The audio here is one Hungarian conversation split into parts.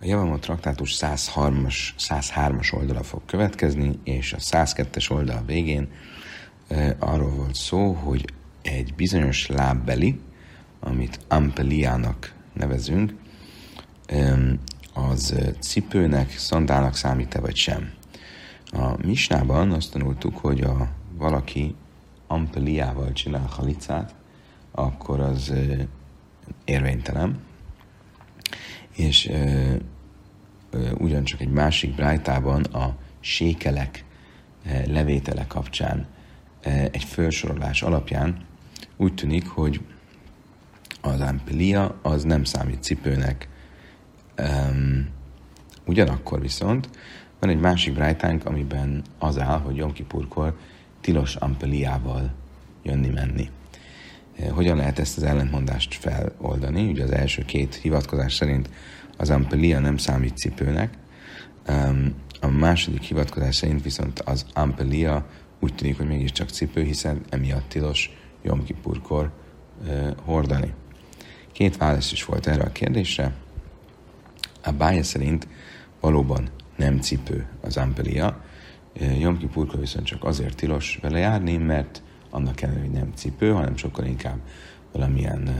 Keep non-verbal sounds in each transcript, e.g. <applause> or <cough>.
A Javamot traktátus 103-as, 103-as oldala fog következni, és a 102-es oldal végén e, arról volt szó, hogy egy bizonyos lábbeli, amit ampeliának nevezünk, e, az cipőnek, szandának számít-e vagy sem. A misnában azt tanultuk, hogy a valaki ampeliával csinál halicát, akkor az érvénytelen, és ö, ö, ugyancsak egy másik brájtában a sékelek ö, levétele kapcsán ö, egy felsorolás alapján úgy tűnik, hogy az ampelia az nem számít cipőnek. Um, ugyanakkor viszont van egy másik brájtánk, amiben az áll, hogy Jom tilos ampeliával jönni-menni. Hogyan lehet ezt az ellentmondást feloldani? Ugye az első két hivatkozás szerint az ampelia nem számít cipőnek, a második hivatkozás szerint viszont az ampelia úgy tűnik, hogy mégiscsak cipő, hiszen emiatt tilos Jom Kipurkor hordani. Két válasz is volt erre a kérdésre. A bája szerint valóban nem cipő az ampelia, Jom Kipurkor viszont csak azért tilos vele járni, mert annak ellenére, hogy nem cipő, hanem sokkal inkább valamilyen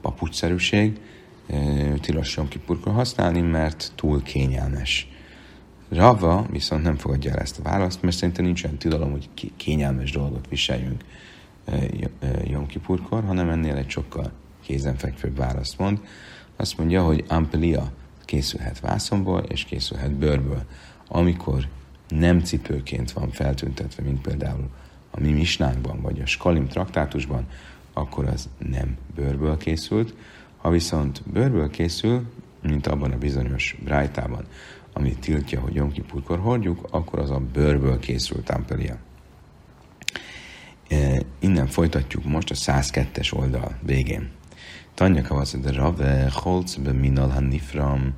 papucsszerűség, tilos Kipurkor használni, mert túl kényelmes. Rava viszont nem fogadja el ezt a választ, mert szerintem nincs olyan tilalom, hogy kényelmes dolgot viseljünk Jom hanem ennél egy sokkal kézenfekvőbb választ mond. Azt mondja, hogy ampelia készülhet vászonból, és készülhet bőrből. Amikor nem cipőként van feltüntetve, mint például a mi misnánkban, vagy a Skalim traktátusban, akkor az nem bőrből készült. Ha viszont bőrből készül, mint abban a bizonyos brájtában, ami tiltja, hogy Jom Kipurkor hordjuk, akkor az a bőrből készült ampelia. E, innen folytatjuk most a 102-es oldal végén. Tanya kavasz, de rave holc be minal han nifram,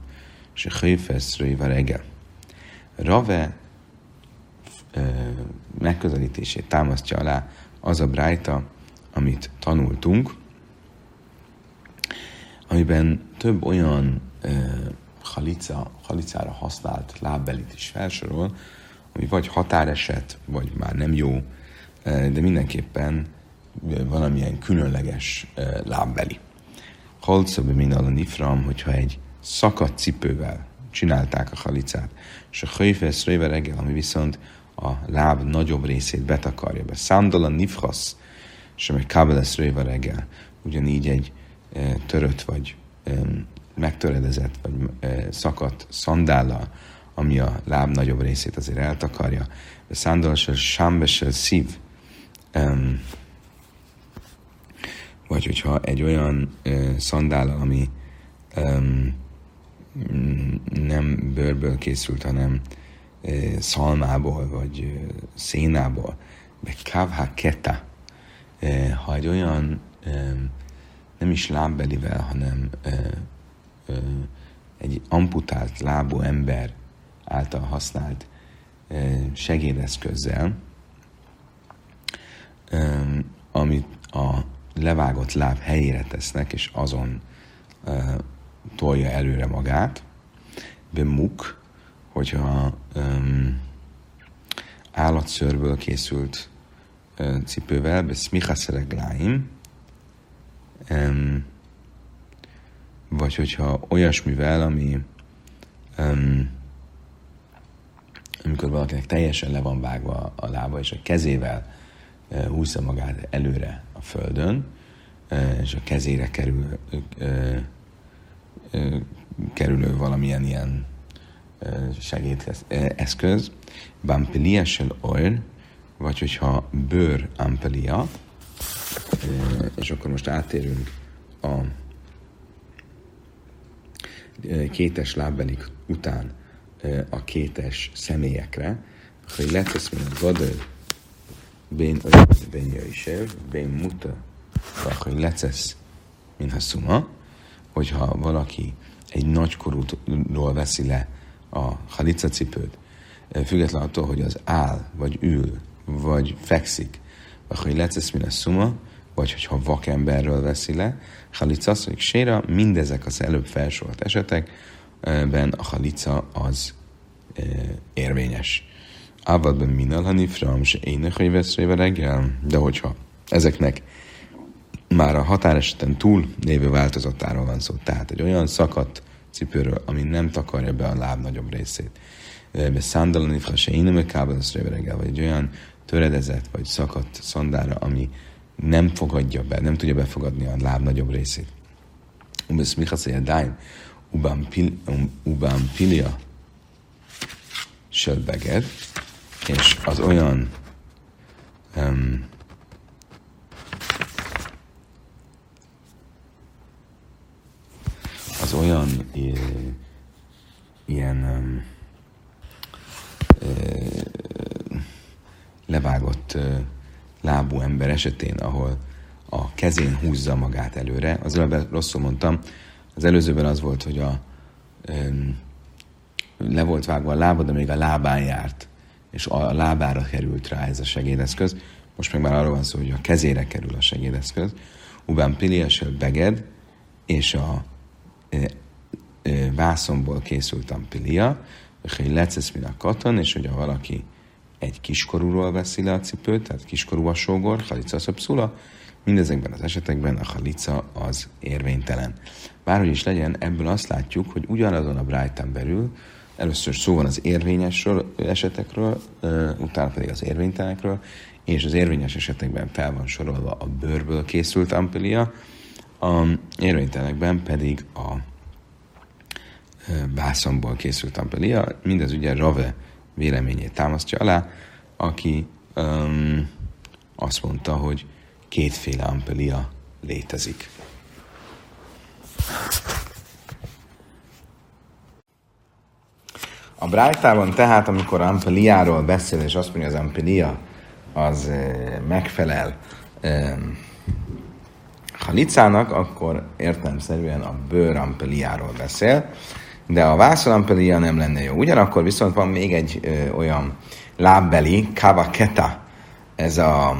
se röjva Rave megközelítését támasztja alá az a brájta, amit tanultunk, amiben több olyan e, halica, halicára használt lábbelit is felsorol, ami vagy határeset, vagy már nem jó, de mindenképpen valamilyen különleges lábbeli. Halcabe minal a nifram, hogyha egy szakadt cipővel csinálták a halicát, és a hőfesz reggel, ami viszont a láb nagyobb részét betakarja be. Szándola nifhasz, sem egy kábelesz röjva reggel. Ugyanígy egy e, törött vagy e, megtöredezett vagy e, szakadt szandállal, ami a láb nagyobb részét azért eltakarja. Szándola sámbesel szív, um, vagy hogyha egy olyan szandála, ami nem bőrből készült, hanem szalmából, vagy szénából, meg kávhá keta, ha egy olyan nem is lábbelivel, hanem egy amputált lábú ember által használt segédeszközzel, amit a levágott láb helyére tesznek, és azon tolja előre magát, bemuk, hogyha um, állatszőrből készült uh, cipővel, be smichaszeregláim, um, vagy hogyha olyasmivel, ami um, amikor valakinek teljesen le van vágva a lába, és a kezével uh, húzza magát előre a földön, uh, és a kezére kerül, uh, kerülő valamilyen ilyen segédeszköz, bampelia sel oil, vagy hogyha bőr ampelia, és akkor most átérünk a kétes lábbelik után a kétes személyekre, hogy letesz mint a gadol, bén bén jöjjél, bén muta, hogy lecesz, mint szuma, hogyha valaki egy nagykorúról veszi le a halica cipőt, független attól, hogy az áll, vagy ül, vagy fekszik, vagy hogy lecesz a szuma, vagy hogyha vakemberről veszi le, halica, hogy séra, mindezek az előbb felsorolt esetek, ben a halica az e, érvényes. Ávadban minal hanifram, se ének, hogy veszélybe reggel, de hogyha ezeknek már a határeseten túl lévő változatáról van szó, tehát egy olyan szakadt cipőről, ami nem takarja be a láb nagyobb részét. Be szandalani fel se én reggel, vagy egy olyan töredezett vagy szakadt szandára, ami nem fogadja be, nem tudja befogadni a láb nagyobb részét. Umbesz Michasz Dain, Ubán Pilia Sölbeged, és az olyan um, az olyan ilyen levágott lábú ember esetén, ahol a kezén húzza magát előre, az előbb rosszul mondtam, az előzőben az volt, hogy a le volt vágva a lába, de még a lábán járt, és a lábára került rá ez a segédeszköz. Most meg már arról van szó, hogy a kezére kerül a segédeszköz. Ubán Pilias beged, és a vászomból készült ampilia, hogy lecesz a katon, és hogyha valaki egy kiskorúról veszi le a cipőt, tehát kiskorú a sógor, halica szöpszula, mindezekben az esetekben a halica az érvénytelen. Bárhogy is legyen, ebből azt látjuk, hogy ugyanazon a Brighton belül először szó van az érvényes esetekről, utána pedig az érvénytelenekről, és az érvényes esetekben fel van sorolva a bőrből készült ampilia, a érvénytelenekben pedig a bászomból készült ampelia, mindez ugye Rave véleményét támasztja alá, aki um, azt mondta, hogy kétféle ampelia létezik. A Brájtában tehát, amikor ampeliáról beszél, és azt mondja, az ampelia az megfelel e, halicának, akkor értelemszerűen a bőr ampeliáról beszél, de a vászonampelia nem lenne jó. Ugyanakkor viszont van még egy ö, olyan lábbeli, kavaketa, ez a,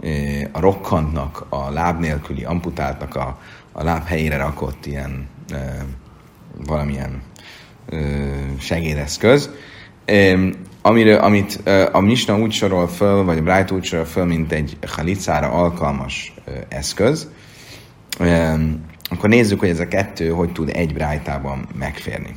ö, a rokkantnak, a láb nélküli amputáltnak a, a láb helyére rakott ilyen ö, valamilyen ö, segédeszköz, amiről, amit a Misna úgy sorol föl, vagy a Bright úgy sorol föl, mint egy halicára alkalmas eszköz. Akkor nézzük, hogy ez a kettő hogy tud egy brájtában megférni.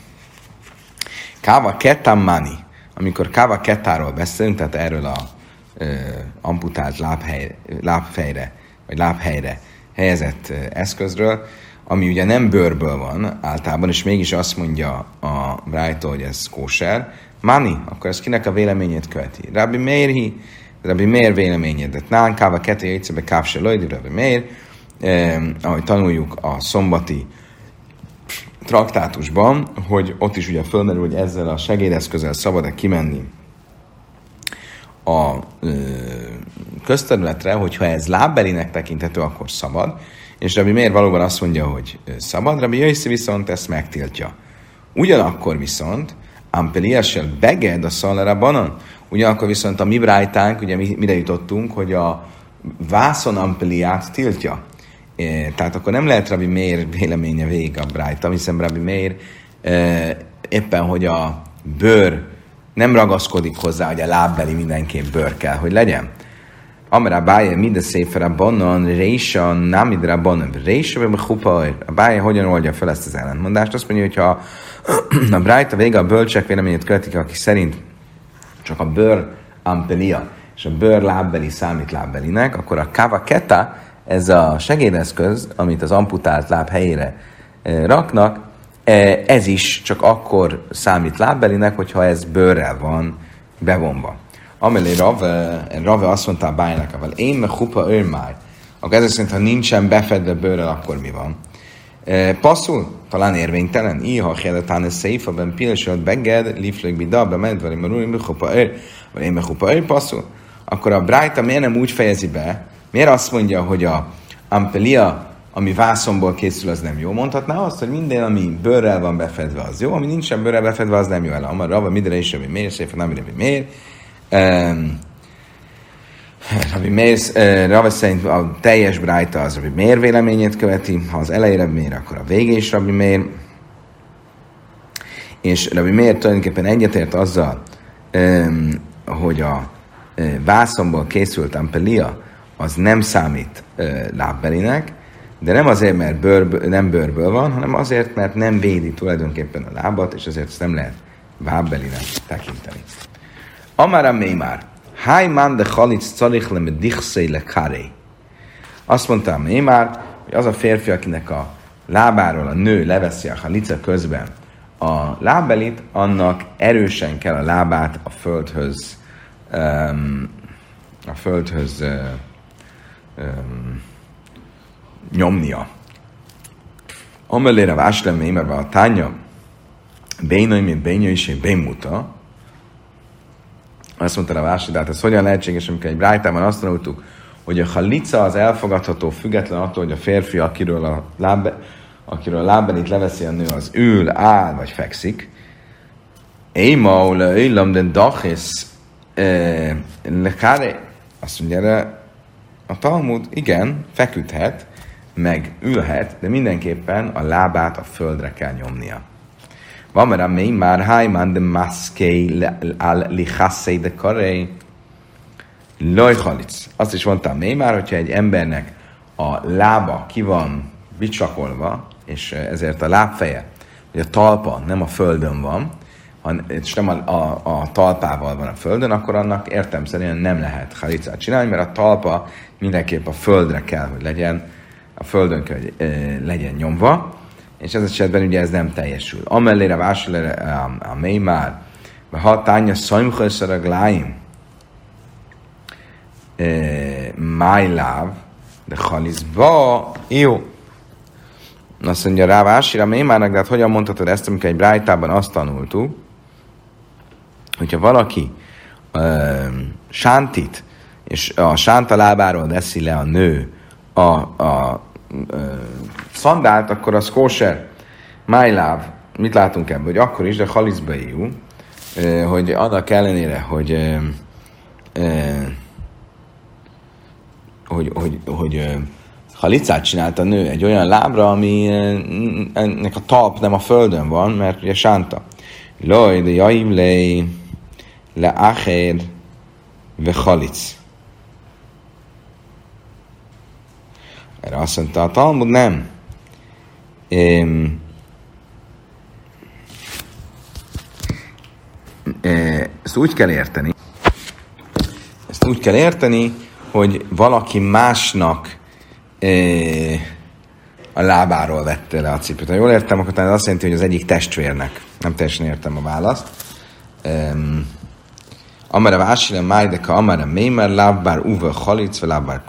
Káva ketamani, amikor káva ketáról beszélünk, tehát erről a ö, amputált lábhely, lábfejre, vagy lábhelyre helyezett ö, eszközről, ami ugye nem bőrből van általában, és mégis azt mondja a Brájtó, hogy ez kóser, Mani, akkor ez kinek a véleményét követi? Rabbi Meirhi, Rabbi Meir véleményedet. Nán káva kettő jöjtszebe kávse lojdi, Rabbi Meir, eh, ahogy tanuljuk a szombati traktátusban, hogy ott is ugye fölmerül, hogy ezzel a segédeszközzel szabad-e kimenni a ö, közterületre, hogyha ez lábbelinek tekinthető, akkor szabad. És Rabbi miért valóban azt mondja, hogy szabad, Rabbi Jöjszi viszont ezt megtiltja. Ugyanakkor viszont Ampeliessel beged a szalera banan, ugyanakkor viszont a mi brájtánk, ugye mi, mire jutottunk, hogy a vászon ampeliát tiltja. É, tehát akkor nem lehet Rabbi Meir véleménye végig a Brighton, hiszen Rabbi Meir e, éppen, hogy a bőr nem ragaszkodik hozzá, hogy a lábbeli mindenképp bőr kell, hogy legyen. Amra báje mind a széfere bonnon, résa, námidra bonnon, résa, a báje hogyan oldja fel ezt az ellentmondást? Azt mondja, hogy ha <clears throat> a Bright a vége a bölcsek véleményét követik, aki szerint csak a bőr ampelia és a bőr lábbeli számít lábbelinek, akkor a kava keta, ez a segédeszköz, amit az amputált láb helyére e, raknak, e, ez is csak akkor számít lábbelinek, hogyha ez bőrrel van bevonva. Amelé Rave, Rave azt mondta a bájnak, én meg hupa őrmáj, akkor ez szerint, ha nincsen befedve bőrrel, akkor mi van? Iha héletán ez széfa, ben beged, lifleg bida, bement, vagy marulim, hupa őr, vagy én meg hupa őr, passzul. Akkor a Brájta miért nem úgy fejezi be, Miért azt mondja, hogy a ampelia, ami vászomból készül, az nem jó? Mondhatná azt, hogy minden, ami bőrrel van befedve, az jó, ami nincsen bőrrel befedve, az nem jó el. Amar rava, midre is, ami miért, szépen, nem miért. Rabbi Meir, uh, Rava szerint a teljes brájta az Rabbi Meir véleményét követi, ha az elejére Meir, akkor a végé is Rabbi Meir. és Rabbi miért tulajdonképpen egyetért azzal, hogy a vászomból készült ampelia az nem számít lábbelinek, de nem azért, mert bőrből, nem bőrből van, hanem azért, mert nem védi tulajdonképpen a lábat, és azért ezt nem lehet vábbelinek tekinteni. Amara Mémár, Háj man de chalic calich le medichszei le karé. Azt mondta a Mémár, hogy az a férfi, akinek a lábáról a nő leveszi a halica közben a lábelit, annak erősen kell a lábát a földhöz um, a földhöz um, nyomnia. Amelére váslem mémebe a tánya, bénai, mint is, én bémuta. Azt mondta a Vási, de hát ez hogyan lehetséges, amikor egy brájtában azt tanultuk, hogy a halica az elfogadható független attól, hogy a férfi, akiről a, lábe, akiről a lábbenit leveszi a nő, az ül, áll vagy fekszik. Éma, ule, illam, de dachis, eh, lekáre, azt mondja erre a Talmud, igen, feküdhet, meg ülhet, de mindenképpen a lábát a földre kell nyomnia. Van mert a már hajman de maszkei al lichasszei de karei lojhalic. Azt is mondtam még már, hogyha egy embernek a lába ki van bicsakolva, és ezért a lábfeje, vagy a talpa nem a földön van, és nem a, a, a talpával van a földön, akkor annak értelmszerűen nem lehet halicát csinálni, mert a talpa mindenképp a földre kell, hogy legyen, a földön kell, hogy e, legyen nyomva, és ez esetben ugye ez nem teljesül. Vásárlére a, a mély már, ha tánya szajmköször a gláim, májláv, de halizba, jó. Azt mondja rá Vásira, már, de hát hogyan mondhatod ezt, amikor egy brájtában azt tanultuk, hogyha valaki ö, sántit, és a sánta lábáról veszi le a nő a, a ö, szandált, akkor az kóser, májláv, mit látunk ebből, hogy akkor is, de halizbeiú, hogy annak ellenére, hogy hogy, hogy, hogy halicát csinált a nő egy olyan lábra, ami ennek a talp nem a földön van, mert ugye sánta. Loj, de jaim lej, le acher, ve halic. Erre azt mondta a Talmud, nem. Um, ezt úgy kell érteni, ezt úgy kell érteni, hogy valaki másnak e, a lábáról vette le a cipőt. Ha jól értem, akkor ez azt jelenti, hogy az egyik testvérnek. Nem teljesen értem a választ. Um, Amara vásile májdeka, amara mémer, lábbár uve halic, lábbár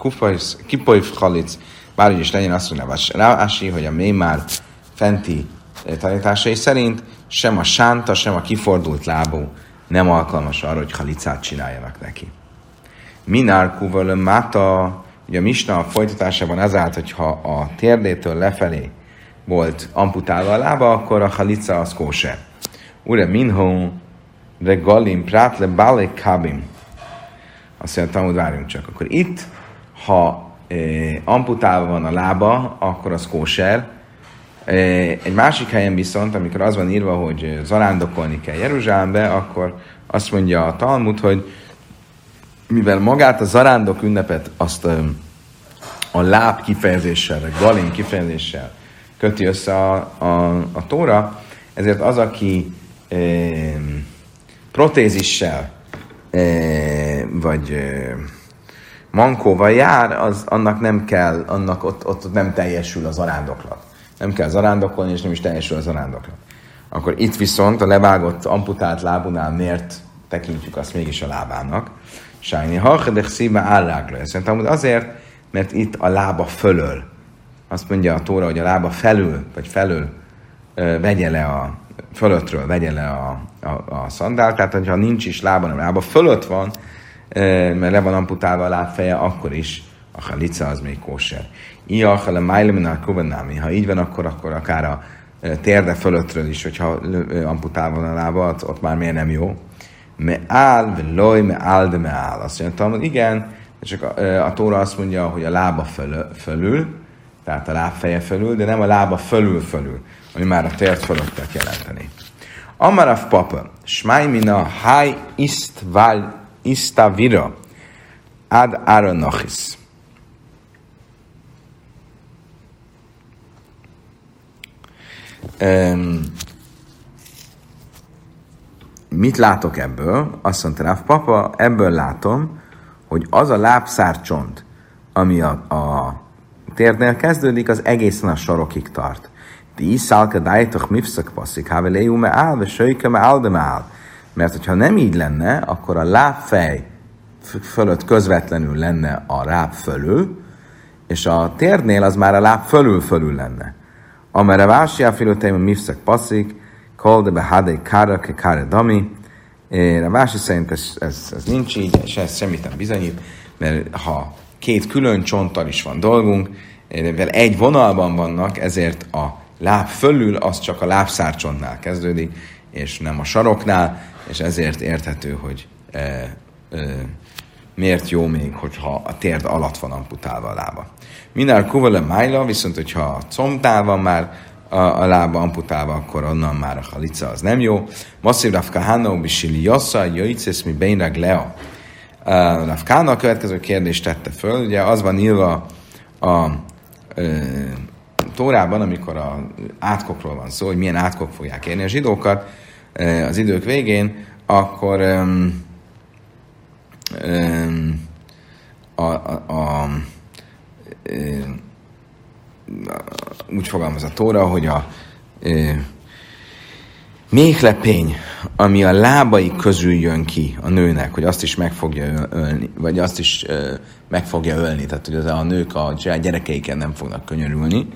kipoif halic, bárhogy is legyen azt mondja Rási, hogy a mémár fenti eh, tanításai szerint sem a sánta, sem a kifordult lábú nem alkalmas arra, hogy halicát csináljanak neki. Minár kuval máta, ugye a Misna folytatásában az állt, hogyha a térdétől lefelé volt amputálva a lába, akkor a halica az kóse. Ure minho regalim prátle bale kabim. Azt mondja, tanult, várjunk csak. Akkor itt, ha amputálva van a lába, akkor az kóser. Egy másik helyen viszont, amikor az van írva, hogy zarándokolni kell Jeruzsálembe, akkor azt mondja a Talmud, hogy mivel magát a zarándok ünnepet azt a láb kifejezéssel, vagy galin kifejezéssel köti össze a, a, a tóra, ezért az, aki e, protézissel e, vagy e, mankóval jár, az, annak nem kell, annak ott, ott nem teljesül az arándoklat. Nem kell zarándokolni, és nem is teljesül az arándoklat. Akkor itt viszont a levágott, amputált lábunál miért tekintjük azt mégis a lábának? Sájni, ha de szíve állágra. Szerintem azért, mert itt a lába fölöl. Azt mondja a Tóra, hogy a lába felül, vagy felül vegye le a, fölöttről vegye le a, a, a szandál, tehát hogyha nincs is lába, hanem lába fölött van, mert le van amputálva a lábfeje, akkor is a halica az még kóser. Ia a májleminál kubanámi. Ha így van, akkor, akkor akár a térde fölöttről is, hogyha amputálva van a lába, ott, már miért nem jó. Me áll, loj, me áll, de me áll. Azt mondja, hogy igen, csak a, a Tóra azt mondja, hogy a lába fölül, fölül, tehát a lábfeje fölül, de nem a lába fölül fölül, ami már a tért fölöttet jelenteni. Amarav papa, smaj mina haj istval istavira ad aranachis. Um, mit látok ebből? Azt mondta Ráv papa, ebből látom, hogy az a lábszárcsont, ami a, a térnél kezdődik, az egészen a sarokig tart. Ti szálka mifszak passzik, háveléjú me áll, ve söjke me áll, de áll. Mert hogyha nem így lenne, akkor a lábfej fölött közvetlenül lenne a láb fölül, és a térnél az már a láb fölül fölül lenne. Amere vási a filóteim mifszak passzik, kol de behadei kára ke kára dami. A vási szerint ez, ez, ez nincs így, és ez semmit nem bizonyít, mert ha két külön csonttal is van dolgunk, mivel egy vonalban vannak, ezért a láb fölül az csak a lábszárcsontnál kezdődik, és nem a saroknál, és ezért érthető, hogy e, e, miért jó még, hogyha a térd alatt van amputálva a lába. Minden kuvale májla, viszont hogyha a combnál van már a, a lába amputálva, akkor onnan már a halica az nem jó. Masszív Rafka Bisili Yassa, Jöjcesz mi Beinrag Lea. Rafkána a következő kérdést tette föl, ugye az van írva a, a Tórában, amikor a átkokról van szó, hogy milyen átkok fogják érni a zsidókat az idők végén, akkor um, um, a, a, a, um, úgy fogalmaz a Tóra, hogy a um, méhlepény, ami a lábai közül jön ki a nőnek, hogy azt is meg fogja ölni, vagy azt is uh, meg fogja ölni, tehát hogy az a nők a gyerekeiken nem fognak könyörülni,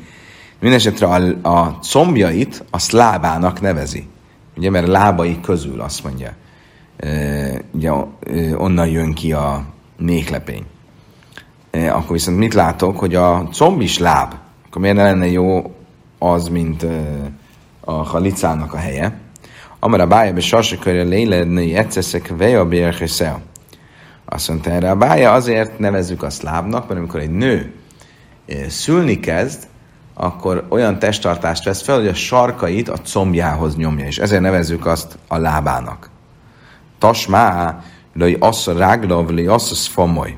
Mindenesetre a, a combjait a lábának nevezi. Ugye, mert a lábai közül azt mondja. Ugye onnan jön ki a méhlepény. E, akkor viszont mit látok, hogy a comb is láb. Akkor miért ne lenne jó az, mint a halicának a helye? Amara bája be sasikörje lélednői egyszerszek veja bérheszel. Azt mondta erre a bája, azért nevezzük azt lábnak, mert amikor egy nő szülni kezd, akkor olyan testtartást vesz fel, hogy a sarkait a combjához nyomja, és ezért nevezzük azt a lábának. Tasmá, löj assza ráglav, löj assza szfomoly.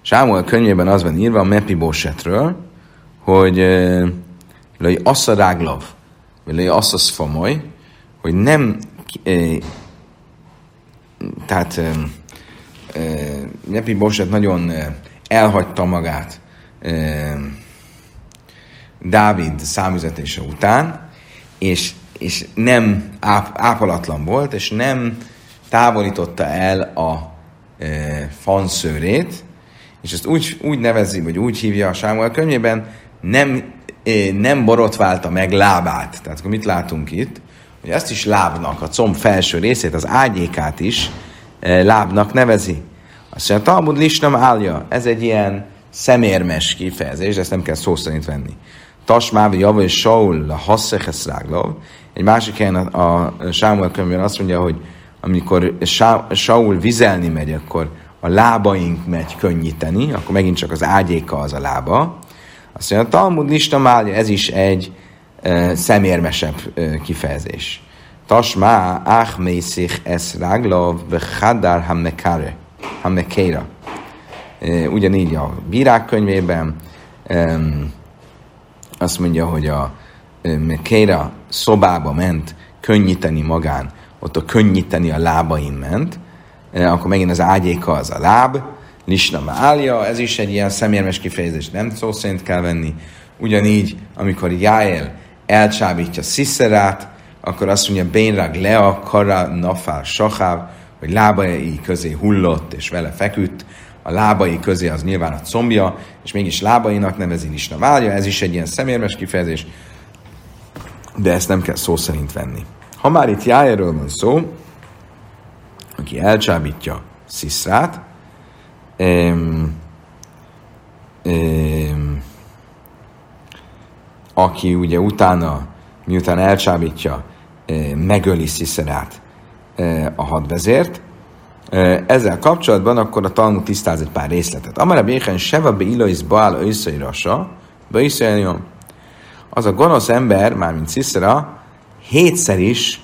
Sámuel könyvében az van írva a Mepibosetről, hogy löj assza ráglav, vagy löj assza szfomoly, hogy nem tehát Nepi Boset nagyon elhagyta magát Dávid számüzetése után, és, és nem áp, ápolatlan volt, és nem távolította el a e, fanszőrét, és ezt úgy, úgy nevezi, vagy úgy hívja a Sámuel könyvében, nem, e, nem borotválta meg lábát. Tehát akkor mit látunk itt? Hogy ezt is lábnak, a comb felső részét, az ágyékát is e, lábnak nevezi. Azt mondja, Talmud listam állja. Ez egy ilyen szemérmes kifejezés, ezt nem kell szó szerint venni. Tasmávi Java és Saul a Hasseches Ráglov. Egy másik helyen a, a Sámuel könyvben azt mondja, hogy amikor Saul vizelni megy, akkor a lábaink megy könnyíteni, akkor megint csak az ágyéka az a lába. Azt mondja, a Talmud listam állja, ez is egy e, szemérmesebb e, kifejezés. Tasmá, ach mészich es ráglov, ve chadar hamekare. Hamekéra. Ugyanígy a bírák könyvében azt mondja, hogy a Mekéra szobába ment könnyíteni magán, ott a könnyíteni a lábain ment, akkor megint az ágyéka az a láb, Lisna állja, ez is egy ilyen szemérmes kifejezés, nem szó szerint kell venni. Ugyanígy, amikor Jáel elcsábítja Sziszerát, akkor azt mondja, Bénrag Lea, Kara, Nafár, Saháv, hogy lábai közé hullott és vele feküdt, a lábai közé az nyilván a combja, és mégis lábainak nevezi is válja, ez is egy ilyen szemérmes kifejezés, de ezt nem kell szó szerint venni. Ha már itt Jájerről van szó, aki elcsábítja Sziszrát, um, um, aki ugye utána, miután elcsábítja, megöli Sziszrát, a hadvezért. Ezzel kapcsolatban akkor a Talmud tisztáz egy pár részletet. Amara béhen seva be ilois baal őszai az a gonosz ember, mármint Sziszra, hétszer is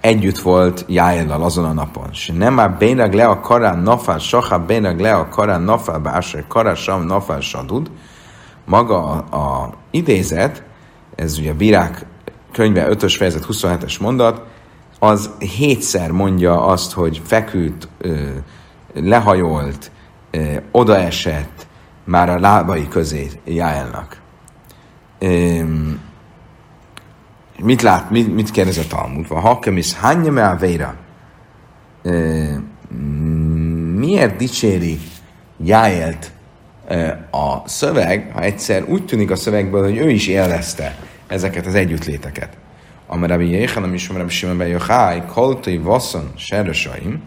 együtt volt Jájellal azon a napon. És nem már bénag le a karán nafál, saha bénag le a karán nafál, básra karán sam nafál sadud. Maga a, a idézet, ez ugye a bírák könyve 5-ös fejezet 27-es mondat, az hétszer mondja azt, hogy feküdt, lehajolt, odaesett már a lábai közé Jáelnak. Mit lát, mit, mit kérdez a Talmud? Ha hakemis hányja a véra? Miért dicséri Jáelt a szöveg, ha egyszer úgy tűnik a szövegből, hogy ő is élvezte ezeket az együttléteket. Amar Rabbi Jéhanem is, Rabbi Shimon ben Yochai, koltai vasszon serösaim,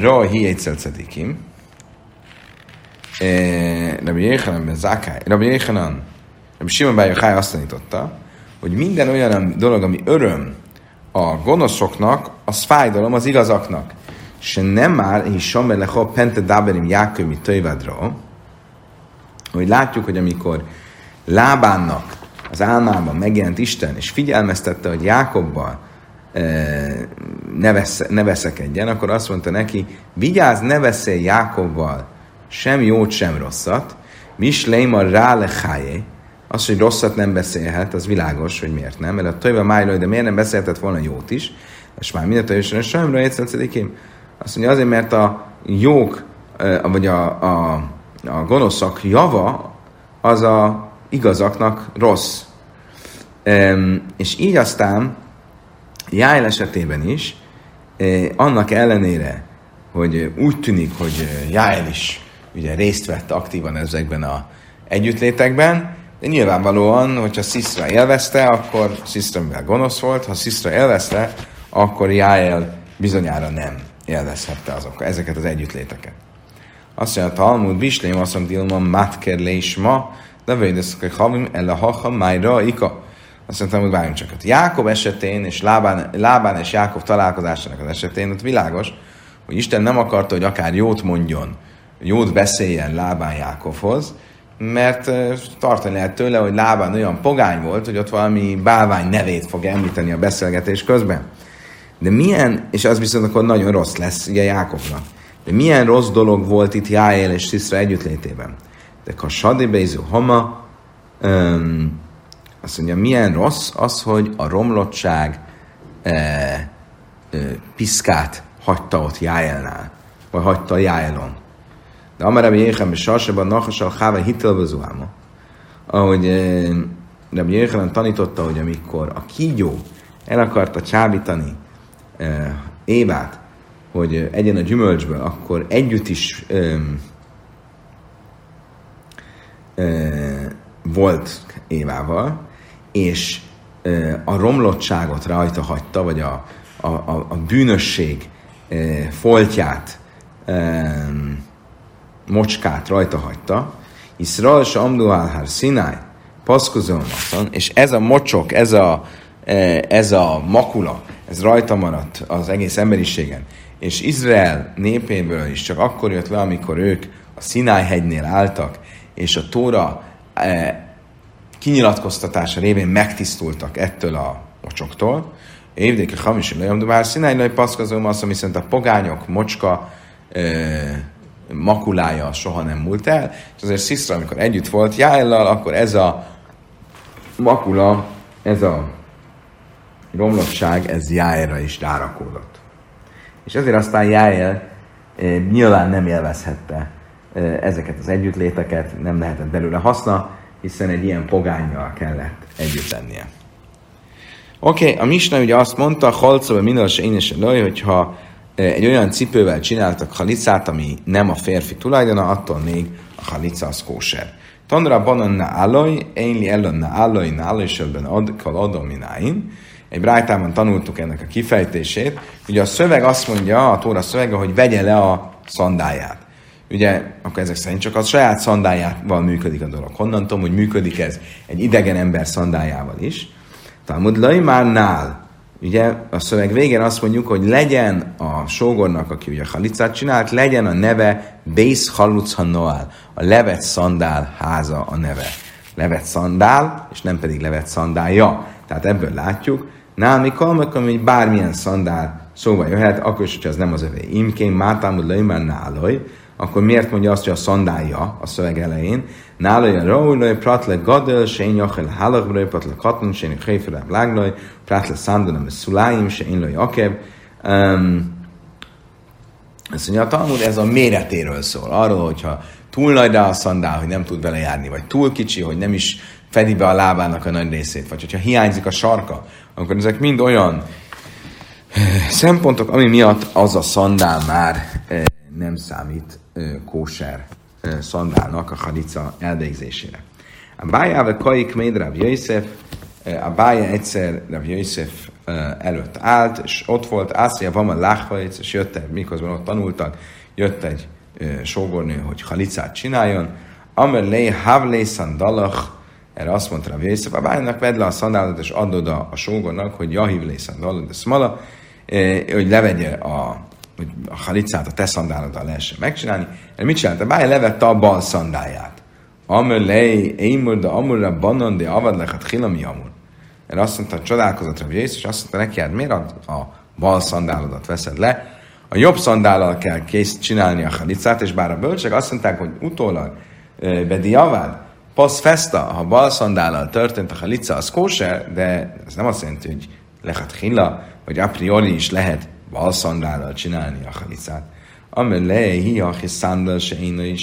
ra hi egyszer cedikim, Rabbi Jéhanem ben Zakai, Rabbi Jéhanem, Rabbi Shimon ben Yochai azt tanította, hogy minden olyan dolog, ami öröm a gonoszoknak, az fájdalom az igazaknak. Se nem már, és Somer Pente Daberim Jákömi Töjvedra, hogy látjuk, hogy amikor Lábánnak az álmában megjelent Isten, és figyelmeztette, hogy Jákobbal e, ne, vesz, ne veszekedjen, akkor azt mondta neki, vigyázz, ne veszél Jákobbal sem jót, sem rosszat, mis leimar rá lehájé, az, hogy rosszat nem beszélhet, az világos, hogy miért nem, mert a töjve májló, de miért nem beszélhetett volna jót is, és már mindent teljesen sajnra egyszerűen Azt mondja, azért, mert a jók, e, vagy a, a, a gonoszak java, az a igazaknak rossz. És így aztán Jájl esetében is, eh, annak ellenére, hogy úgy tűnik, hogy Jájl is ugye részt vett aktívan ezekben a együttlétekben, de nyilvánvalóan, hogyha Sziszra élvezte, akkor Sziszra mivel gonosz volt, ha Sziszra élvezte, akkor Jájel bizonyára nem élvezhette azok, ezeket az együttléteket. Azt mondja, a Talmud, Bislém, azt mondja, Dilma, Matker ma, de védeszek havim el a haha májra ika. Azt mondtam, hogy várjunk csak. Jákob esetén és Lábán, Lábán és Jákob találkozásának az esetén, ott világos, hogy Isten nem akarta, hogy akár jót mondjon, jót beszéljen Lábán Jákobhoz, mert tartani lehet tőle, hogy Lábán olyan pogány volt, hogy ott valami bálvány nevét fog említeni a beszélgetés közben. De milyen, és az viszont akkor nagyon rossz lesz ugye Jákobnak. De milyen rossz dolog volt itt Jáél és Sziszra együttlétében? De kasadi bézú hama, um, azt mondja, milyen rossz az, hogy a romlottság e, e, piszkát hagyta ott Jájelnál, vagy hagyta a Jájelon. De amerem Jéhem és Sarsában Nachasal Háve hitelbezuáma, ahogy e, Rabbi Jéhem tanította, hogy amikor a kígyó el akarta csábítani e, Évát, hogy egyen a gyümölcsből, akkor együtt is e, volt Évával, és a romlottságot rajta hagyta, vagy a, a, a, a bűnösség foltját, mocskát rajta hagyta, Iszrael és Amduálhár Sinai, Paszkozolmaton, és ez a mocsok, ez a, ez a makula, ez rajta maradt az egész emberiségen, és Izrael népéből is csak akkor jött le, amikor ők a Sinai hegynél álltak, és a Tóra e, kinyilatkoztatása révén megtisztultak ettől a mocsoktól. Évdéke hamis lejom, de bár színáj nagy paszkazom azt, ami szerint a pogányok, mocska, e, makulája soha nem múlt el, és azért Sziszra, amikor együtt volt Jáellal, akkor ez a makula, ez a romlottság, ez Jáelra is rárakódott. És ezért aztán Jáel e, nyilván nem élvezhette ezeket az együttléteket, nem lehetett belőle haszna, hiszen egy ilyen pogányjal kellett együtt lennie. Oké, okay, a Misna ugye azt mondta, halcóba minden se én is lőj, hogyha egy olyan cipővel csináltak halicát, ami nem a férfi tulajdona, attól még a halica az kóser. Tanra bananna állaj, énli ellenna állaj, állaj, sebben ad, kal adomináin. Egy brájtában tanultuk ennek a kifejtését. Ugye a szöveg azt mondja, a tóra szövege, hogy vegye le a szandáját ugye akkor ezek szerint csak a saját szandájával működik a dolog. Honnan tudom, hogy működik ez egy idegen ember szandájával is? Talmud nál, ugye a szöveg végén azt mondjuk, hogy legyen a sógornak, aki ugye halicát csinált, legyen a neve Bész Halucha Noel, a levet szandál háza a neve. Levet szandál, és nem pedig levet szandálja. Tehát ebből látjuk, Námi kalmak, hogy bármilyen szandál szóba jöhet, akkor is, hogyha ez nem az övé. Imkén mátámud leimán náloj, akkor miért mondja azt, hogy a szandálja a szöveg elején? Náloj a raúloj, pratle gadel, sén jachel halagroj, pratle katlan, sén héfele lágloj, pratle szándanam, szuláim, sén loj akeb. Um, azt mondja, a Talmud ez a méretéről szól. Arról, hogyha túl nagy rá a szandál, hogy nem tud vele járni, vagy túl kicsi, hogy nem is fedi be a lábának a nagy részét, vagy hogyha hiányzik a sarka, akkor ezek mind olyan eh, szempontok, ami miatt az a szandál már nem számít kóser szandálnak a hadica elvégzésére. A bájával kaik méd Rav Yosef, a bája egyszer Rav Yosef előtt állt, és ott volt Ászia Vama Láchvajc, és jött egy, miközben ott tanultak, jött egy sógornő, hogy halicát csináljon, Amer lé havlé szandalach, erre azt mondta Rav Yosef, a bánynak vedd le a szandálat, és add oda a sógornak, hogy jahiv lé szandalach, de smala, hogy levegye a hogy a halicát a te szandáloddal lehessen megcsinálni. Erre mit csinálta? Báj levette a bal szandáját. Amör lej, émur, de amurra banan, de avad lechat hilami amur. Erre azt mondta, csodálkozott Rabbi és azt mondta neki, hát miért a, bal szandálodat veszed le? A jobb szandállal kell kész csinálni a halicát, és bár a bölcsek azt mondták, hogy utólag Bedi Avad, Pasz Festa, ha bal szandállal történt a halica, az kóser, de ez nem azt jelenti, hogy lehet hilla, vagy a priori is lehet bal szandállal csinálni a halicát. Amel le, hi a hiszándal se én,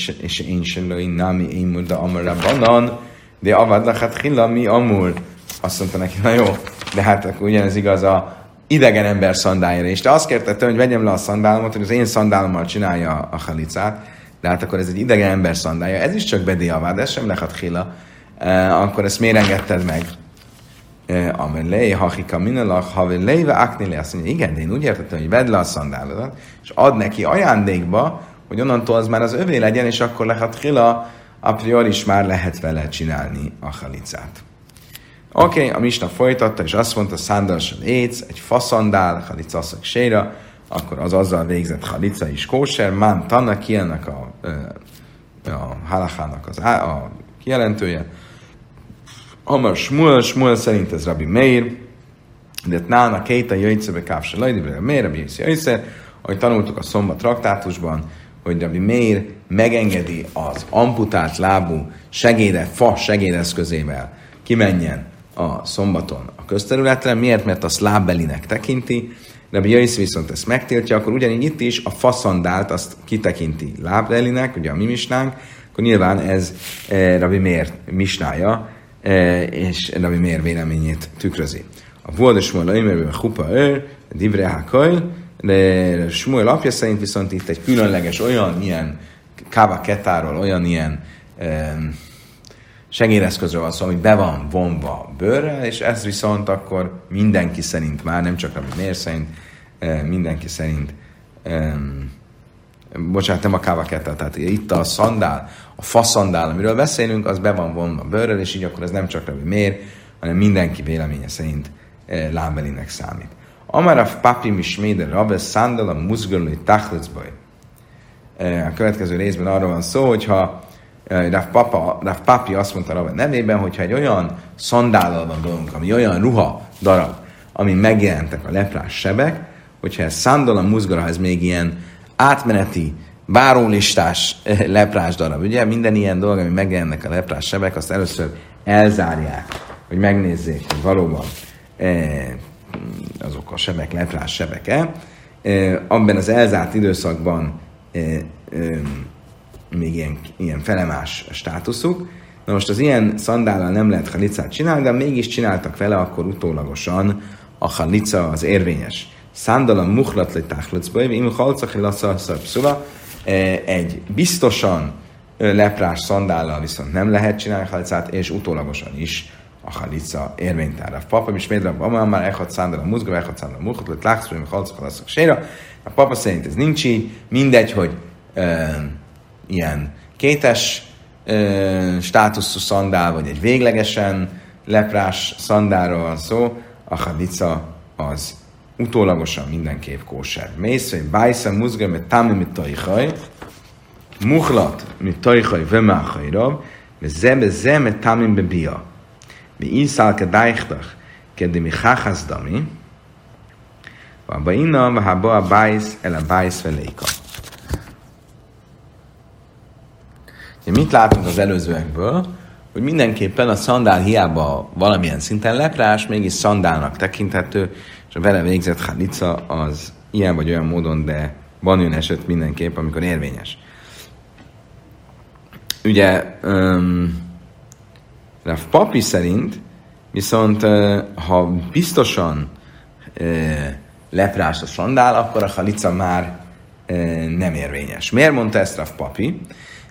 se lői, nami én murda amara banan, de avad lachat hilla mi amur. Azt mondta neki, na jó, de hát akkor ugyanez igaz a idegen ember szandájára is. De azt kérte tőle, hogy vegyem le a szandálomat, hogy az én szandálommal csinálja a halicát, de hát akkor ez egy idegen ember szandája. Ez is csak bediavad, ez sem lehet hila. Uh, akkor ezt miért engedted meg? Amelé, hachika minalach, havelé, ve aknilé. Azt mondja, igen, de én úgy értettem, hogy vedd le a szandálodat, és ad neki ajándékba, hogy onnantól az már az övé legyen, és akkor lehet hila, a priori is már lehet vele csinálni a halicát. Oké, okay, a misna folytatta, és azt mondta, szándalasod éc, egy faszandál, halicaszak séra, akkor az azzal végzett halica is kóser, mám tanna ki ennek a, a halachának az, a kijelentője, Amar Shmuel, Shmuel szerint ez Rabbi Meir, de nána kéta jöjtszebe kápsa lajdi, Meir, Rabbi Yossi Jöjszer, ahogy tanultuk a szombat traktátusban, hogy Rabbi Meir megengedi az amputált lábú segéde, fa segédeszközével kimenjen a szombaton a közterületre. Miért? Mert azt lábbelinek tekinti, Rabbi Jöjsz viszont ezt megtiltja, akkor ugyanígy itt is a faszandált azt kitekinti lábbelinek, ugye a mi misnánk, akkor nyilván ez eh, Rabbi Mér misnája, E, és Rabbi Mér véleményét tükrözi. A Volda Smuel Aimerben Hupa Ör, Divre Hakajl, de Smuel apja szerint viszont itt egy különleges olyan ilyen káva ketáról, olyan ilyen e, segédeszközről van szó, ami be van vonva bőrrel, és ez viszont akkor mindenki szerint már, nem csak Rabbi Mér szerint, e, mindenki szerint e, bocsánat, nem a kávaketta, tehát itt a szandál, a faszandál, amiről beszélünk, az be van vonva bőrrel, és így akkor ez nem csak Rabbi Mér, hanem mindenki véleménye szerint eh, lábelinek számít. Amarav papi misméder rabbe szándal a muzgörlői tachlicbaj. Eh, a következő részben arról van szó, hogyha eh, Rav, Papa, Rav Papi azt mondta Rabbe nevében, hogyha egy olyan szandállal van dolgunk, ami olyan ruha darab, ami megjelentek a leprás sebek, hogyha ez szándal a muzgara, ez még ilyen átmeneti, bárólistás eh, leprás darab. Ugye minden ilyen dolog, ami megjelennek a leprás sebek, azt először elzárják, hogy megnézzék, hogy valóban eh, azok a sebek leprás sebek-e. Eh, abban az elzárt időszakban még ilyen, ilyen felemás státuszuk. Na most az ilyen szandállal nem lehet halicát csinálni, de mégis csináltak vele, akkor utólagosan a halica az érvényes. Szándala muhlat le táhlatszba, im halcach pszula, egy biztosan leprás szandállal viszont nem lehet csinálni halicát, és utólagosan is a halica érvénytára. Papa is médre, ama már echad szándal a muzga, echad szándal a muhlat, le táhlatszba, im halcach laszak séra. A papa szerint ez nincs így, mindegy, hogy e, ilyen kétes e, státuszú szandál, vagy egy véglegesen leprás szandáról van szó, a halica az utólagosan mindenképp kóser. Mész, hogy bájsza muzga, mert támi mit tajhaj, muhlat, mit tajhaj, vemáhajra, mert zebe zeme támi be bia. Mi inszál ke dájhtach, kedde mi háhazdami, Abba inna, ha ba a bájsz, el a bájsz veléka. Mit látunk az előzőekből? Hogy mindenképpen a szandál hiába valamilyen szinten leprás, mégis szandálnak tekinthető, és a vele végzett halica az ilyen vagy olyan módon, de van olyan eset mindenképp, amikor érvényes. Ugye, um, a papi szerint viszont ha biztosan uh, leprás a sandál, akkor a halica már nem érvényes. Miért mondta ezt Rav Papi?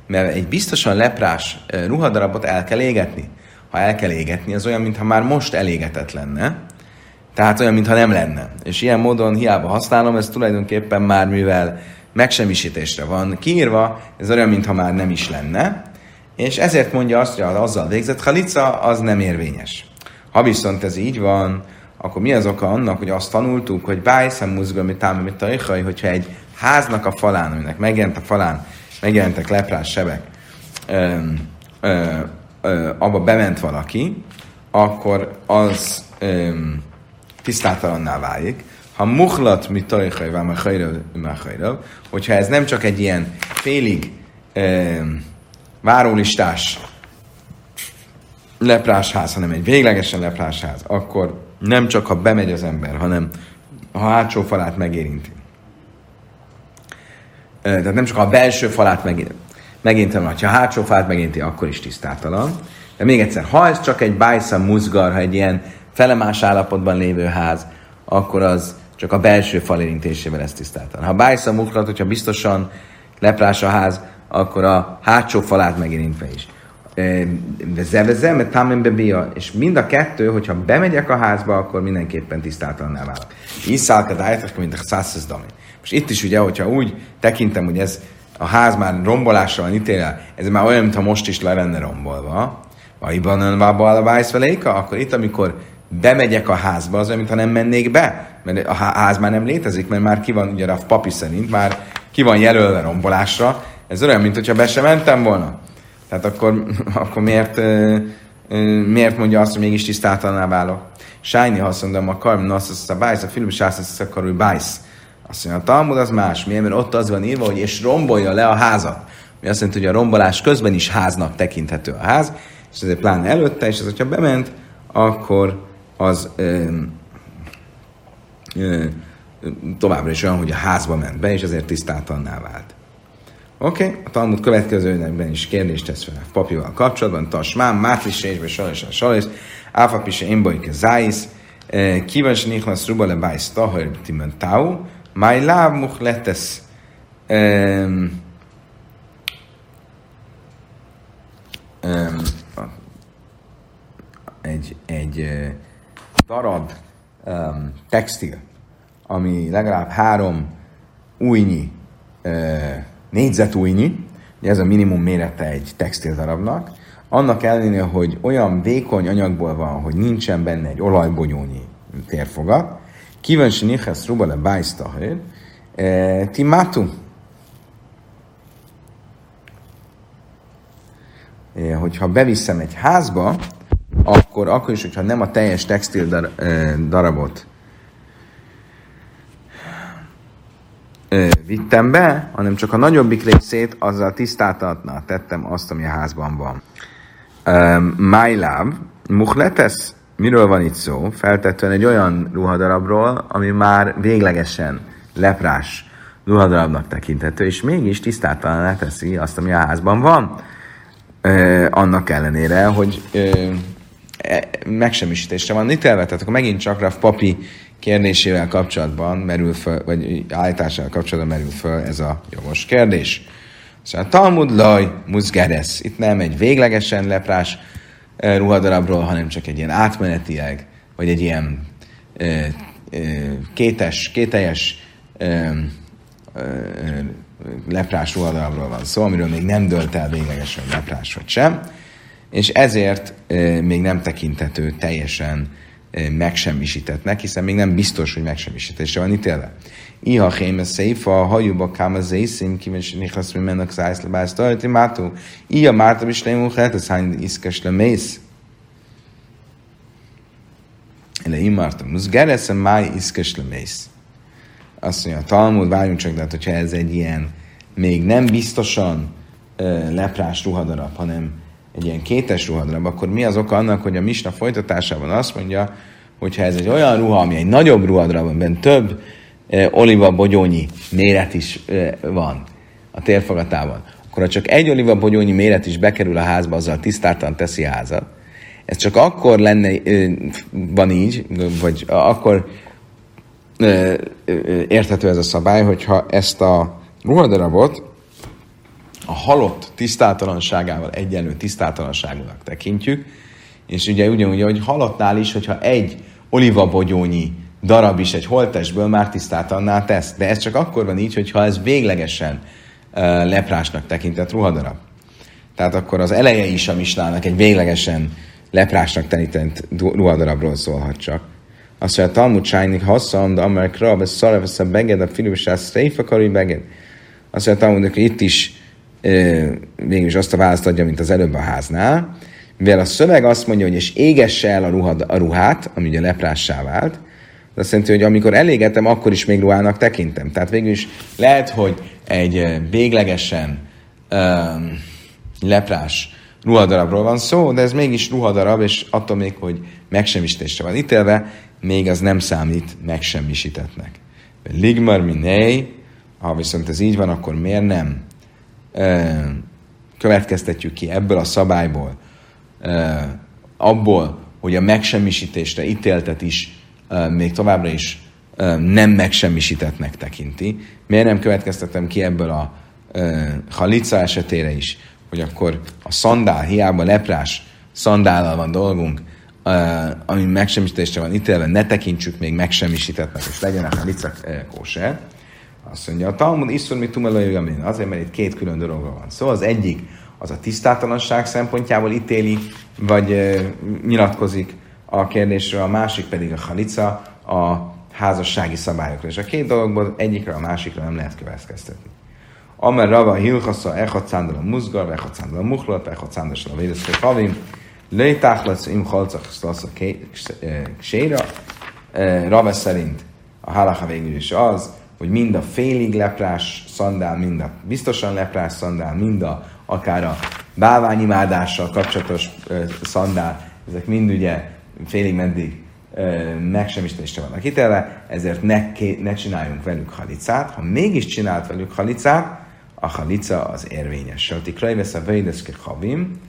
Mert egy biztosan leprás ruhadarabot el kell égetni. Ha el kell égetni, az olyan, mintha már most elégetett lenne, tehát olyan, mintha nem lenne. És ilyen módon hiába használom, ez tulajdonképpen már mivel megsemmisítésre van kiírva, ez olyan, mintha már nem is lenne, és ezért mondja azt, hogy az azzal végzett halica, az nem érvényes. Ha viszont ez így van, akkor mi az oka annak, hogy azt tanultuk, hogy bájszem muzga, mit támi, mit tajhaj, hogyha egy háznak a falán, aminek megjelent a falán, megjelentek leprás sebek, ö, ö, ö, abba bement valaki, akkor az ö, tisztátalanná válik. Ha muhlat, mit tajhaj, vámachajra, hogyha ez nem csak egy ilyen félig ö, várólistás leprásház, hanem egy véglegesen leprásház, akkor nem csak ha bemegy az ember, hanem ha hátsó falát megérinti. Tehát nem csak a belső falát megint, ha a hátsó falát megérinti, akkor is tisztátalan. De még egyszer, ha ez csak egy bájsza muzgar, ha egy ilyen felemás állapotban lévő ház, akkor az csak a belső fal érintésével lesz tisztátalan. Ha bájsza muzgar, hogyha biztosan leprás a ház, akkor a hátsó falát megérintve is zeveze, mert támen bebia, és mind a kettő, hogyha bemegyek a házba, akkor mindenképpen tisztátalanná válok. Iszálka dájtak, mint a szászesz Most itt is ugye, hogyha úgy tekintem, hogy ez a ház már rombolásra van ítélve, ez már olyan, mintha most is le lenne rombolva, vagy van a vájszveléka, akkor itt, amikor bemegyek a házba, az olyan, mintha nem mennék be, mert a ház már nem létezik, mert már ki van, ugye a papi szerint, már ki van jelölve rombolásra, ez olyan, mintha be sem mentem volna. Tehát akkor, <laughs> akkor miért, miért mondja azt, hogy mégis tisztátalanná válok? Sájni azt mondom, a karm nasz, a bájsz, a film sász, a karul bájsz. Azt mondja, a Talmud az más. Miért? Mert ott az van írva, hogy és rombolja le a házat. Mi azt jelenti, hogy a rombolás közben is háznak tekinthető a ház, és ezért pláne előtte, és ez, hogyha bement, akkor az ö, ö, továbbra is olyan, hogy a házba ment be, és ezért tisztátalanná vált. Oké, okay. a Talmud következőnekben is kérdést tesz fel a papival kapcsolatban. Tasmán, mátlis és a sajnos, áfa pise imboike zájsz, eh, kíváncsi niklasz ruba le bájsz tahar tau, máj láb much letesz um, um, egy, egy darab um, textil, ami legalább három újnyi uh, négyzetújnyi, ugye ez a minimum mérete egy textildarabnak, annak ellenére, hogy olyan vékony anyagból van, hogy nincsen benne egy olajbonyónyi térfogat, kíváncsi niches ruba le bájsztahir, e, timatu. E, hogyha beviszem egy házba, akkor, akkor is, hogyha nem a teljes textil darabot vittem be, hanem csak a nagyobbik részét, azzal tisztátatna tettem azt, ami a házban van. Májláb, muhletesz, miről van itt szó? Feltetően egy olyan ruhadarabról, ami már véglegesen leprás ruhadarabnak tekinthető, és mégis tisztátalan teszi azt, ami a házban van. Ö, annak ellenére, hogy ö, e, megsemmisítésre van ítélve, tehát akkor megint csak Raf Papi kérdésével kapcsolatban merül föl, vagy állításával kapcsolatban merül föl ez a jogos kérdés. Szóval Talmud laj, muzgeres. Itt nem egy véglegesen leprás ruhadarabról, hanem csak egy ilyen átmenetileg, vagy egy ilyen e, e, kétes, kételjes e, e, leprás ruhadarabról van szó, amiről még nem dölt el véglegesen leprás vagy sem, és ezért e, még nem tekintető teljesen megsemmisítetnek, hiszen még nem biztos, hogy megsemmisítésre van ítélve. Iha héme széfa, a hajóba káma zészim, kíváncsi nichasz, mi mennek szájszle bájsz, tajti mátó. Iha mártam is lémú, hát ez hány iszkes le mész. Ele imártam, musz gereszem máj iszkes le mész. Azt mondja, Talmud, várjunk csak, de hát, hogyha ez egy ilyen még nem biztosan leprás ruhadarab, hanem egy ilyen kétes ruhadarab, akkor mi az oka annak, hogy a misna folytatásában azt mondja, hogyha ez egy olyan ruha, ami egy nagyobb ruhadarab, amiben több oliva bogyónyi méret is van a térfogatában, akkor ha csak egy oliva bogyónyi méret is bekerül a házba, azzal tisztáltan teszi a házat. Ez csak akkor lenne, van így, vagy akkor érthető ez a szabály, hogyha ezt a ruhadarabot a halott tisztátalanságával egyenlő tisztátalanságúnak tekintjük, és ugye ugyanúgy, hogy halottnál is, hogyha egy olivabogyónyi darab is egy holtestből már tisztátalanná tesz. De ez csak akkor van így, hogyha ez véglegesen leprásnak tekintett ruhadarab. Tehát akkor az eleje is a mislának egy véglegesen leprásnak tekintett ruhadarabról szólhat csak. Azt mondja, Talmud Sájnik hasszam, de Amer Krab, ez szarevesz a beged, a filibusás széfa karú beged. Azt mondja, Talmud, hogy itt is végül azt a választ adja, mint az előbb a háznál, mivel a szöveg azt mondja, hogy és égesse el a, ruha, a ruhát, ami ugye leprássá vált, de azt jelenti, hogy amikor elégetem, akkor is még ruhának tekintem. Tehát végül is lehet, hogy egy véglegesen um, leprás ruhadarabról van szó, de ez mégis ruhadarab, és attól még, hogy megsemmisítésre van ítélve, még az nem számít megsemmisítetnek. Ligmar minei, ha viszont ez így van, akkor miért nem következtetjük ki ebből a szabályból, abból, hogy a megsemmisítésre ítéltet is még továbbra is nem megsemmisítetnek tekinti. Miért nem következtetem ki ebből a halica esetére is, hogy akkor a szandál, hiába leprás szandállal van dolgunk, ami megsemmisítésre van ítélve, ne tekintsük még megsemmisítetnek, és legyen a halica kóser. Azt mondja, a Talmud iszor mi tumelaj azért, mert itt két külön dologról van szó. Szóval az egyik az a tisztátalanság szempontjából ítéli, vagy nyilatkozik a kérdésről, a másik pedig a halica, a házassági szabályokra. És a két dologból egyikre a másikra nem lehet következtetni. Amer rava hilchasza echad szándal a muzgar, echad szándal a muhlat, echad szándal a védeszke favim, lejtáhlasz im halcach szlasz a kséra. Rava szerint a halacha végül is az, hogy mind a félig leprás szandál, mind a biztosan leprás szandál, mind a akár a bálványimádással kapcsolatos ö, szandál, ezek mind ugye félig meddig megsemmisítésre vannak itelve, ezért ne, ne csináljunk velük halicát. Ha mégis csinált velük halicát, a halica az érvényes. Krajvesz a vejdeszke havim,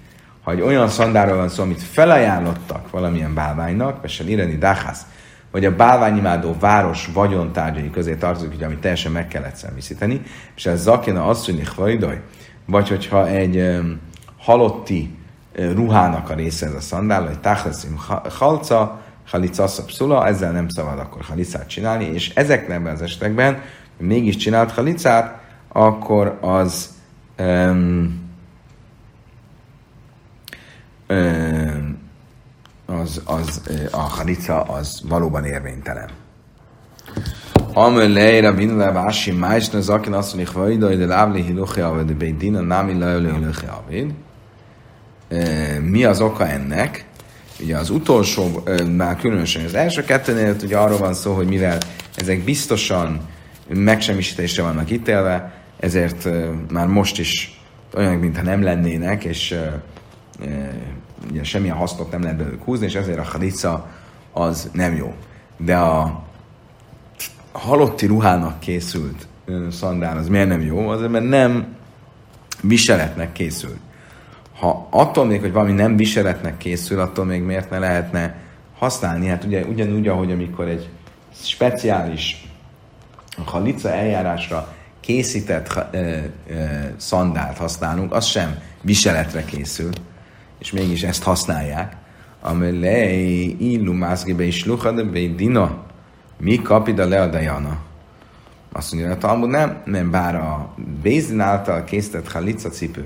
ha egy olyan szandáról van szó, amit felajánlottak valamilyen bálványnak, vagy sem irani dáhász, vagy a bálványimádó város vagyontárgyai közé tartozik, ugye, amit teljesen meg kellett személyisíteni, és ez zakina asszonyi hvajdaj, vagy hogyha egy um, halotti ruhának a része ez a szandál, vagy táhleszim halca, halica szula, ezzel nem szabad akkor halicát csinálni, és ezekben az esetekben, hogy mégis csinált halicát, akkor az um, az, az a halica az valóban érvénytelen. Amel leira bin le vási májsna zakin azt mondja, hogy vajda, de lávli hiluchi aved, de beidina námi leöle hiluchi aved. Mi az oka ennek? Ugye az utolsó, már különösen az első kettőnél, ugye arról van szó, hogy mivel ezek biztosan megsemmisítésre vannak ítélve, ezért már most is olyan, mintha nem lennének, és ugye semmilyen hasznot nem lehet belőlük húzni, és ezért a halica az nem jó. De a halotti ruhának készült szandál az miért nem jó? Azért, mert nem viseletnek készült. Ha attól még, hogy valami nem viseletnek készül, attól még miért ne lehetne használni? Hát ugye ugyanúgy, ahogy amikor egy speciális halica eljárásra készített e, e, szandált használunk, az sem viseletre készül és mégis ezt használják. Amelei illu mászgibe is luchade be dina. Mi kapida le a dajana? Azt mondja, a Talmud nem, nem bár a Bézdin által készített halica cipő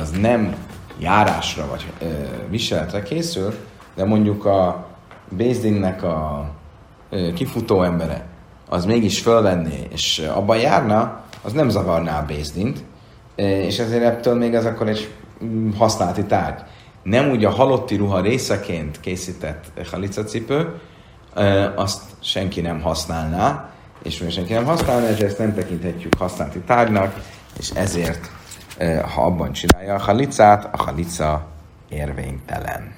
az nem járásra vagy ö, viseletre készül, de mondjuk a Bézdinnek a kifutó embere, az mégis fölvenné, és abban járna, az nem zavarná a Bézdint, és ezért ettől még ez akkor egy mm, használati tárgy. Nem úgy a halotti ruha részeként készített halicacipő, azt senki nem használná, és mivel senki nem használná, ezért ezt nem tekinthetjük használati tárgynak, és ezért, ha abban csinálja a halicát, a halica érvénytelen.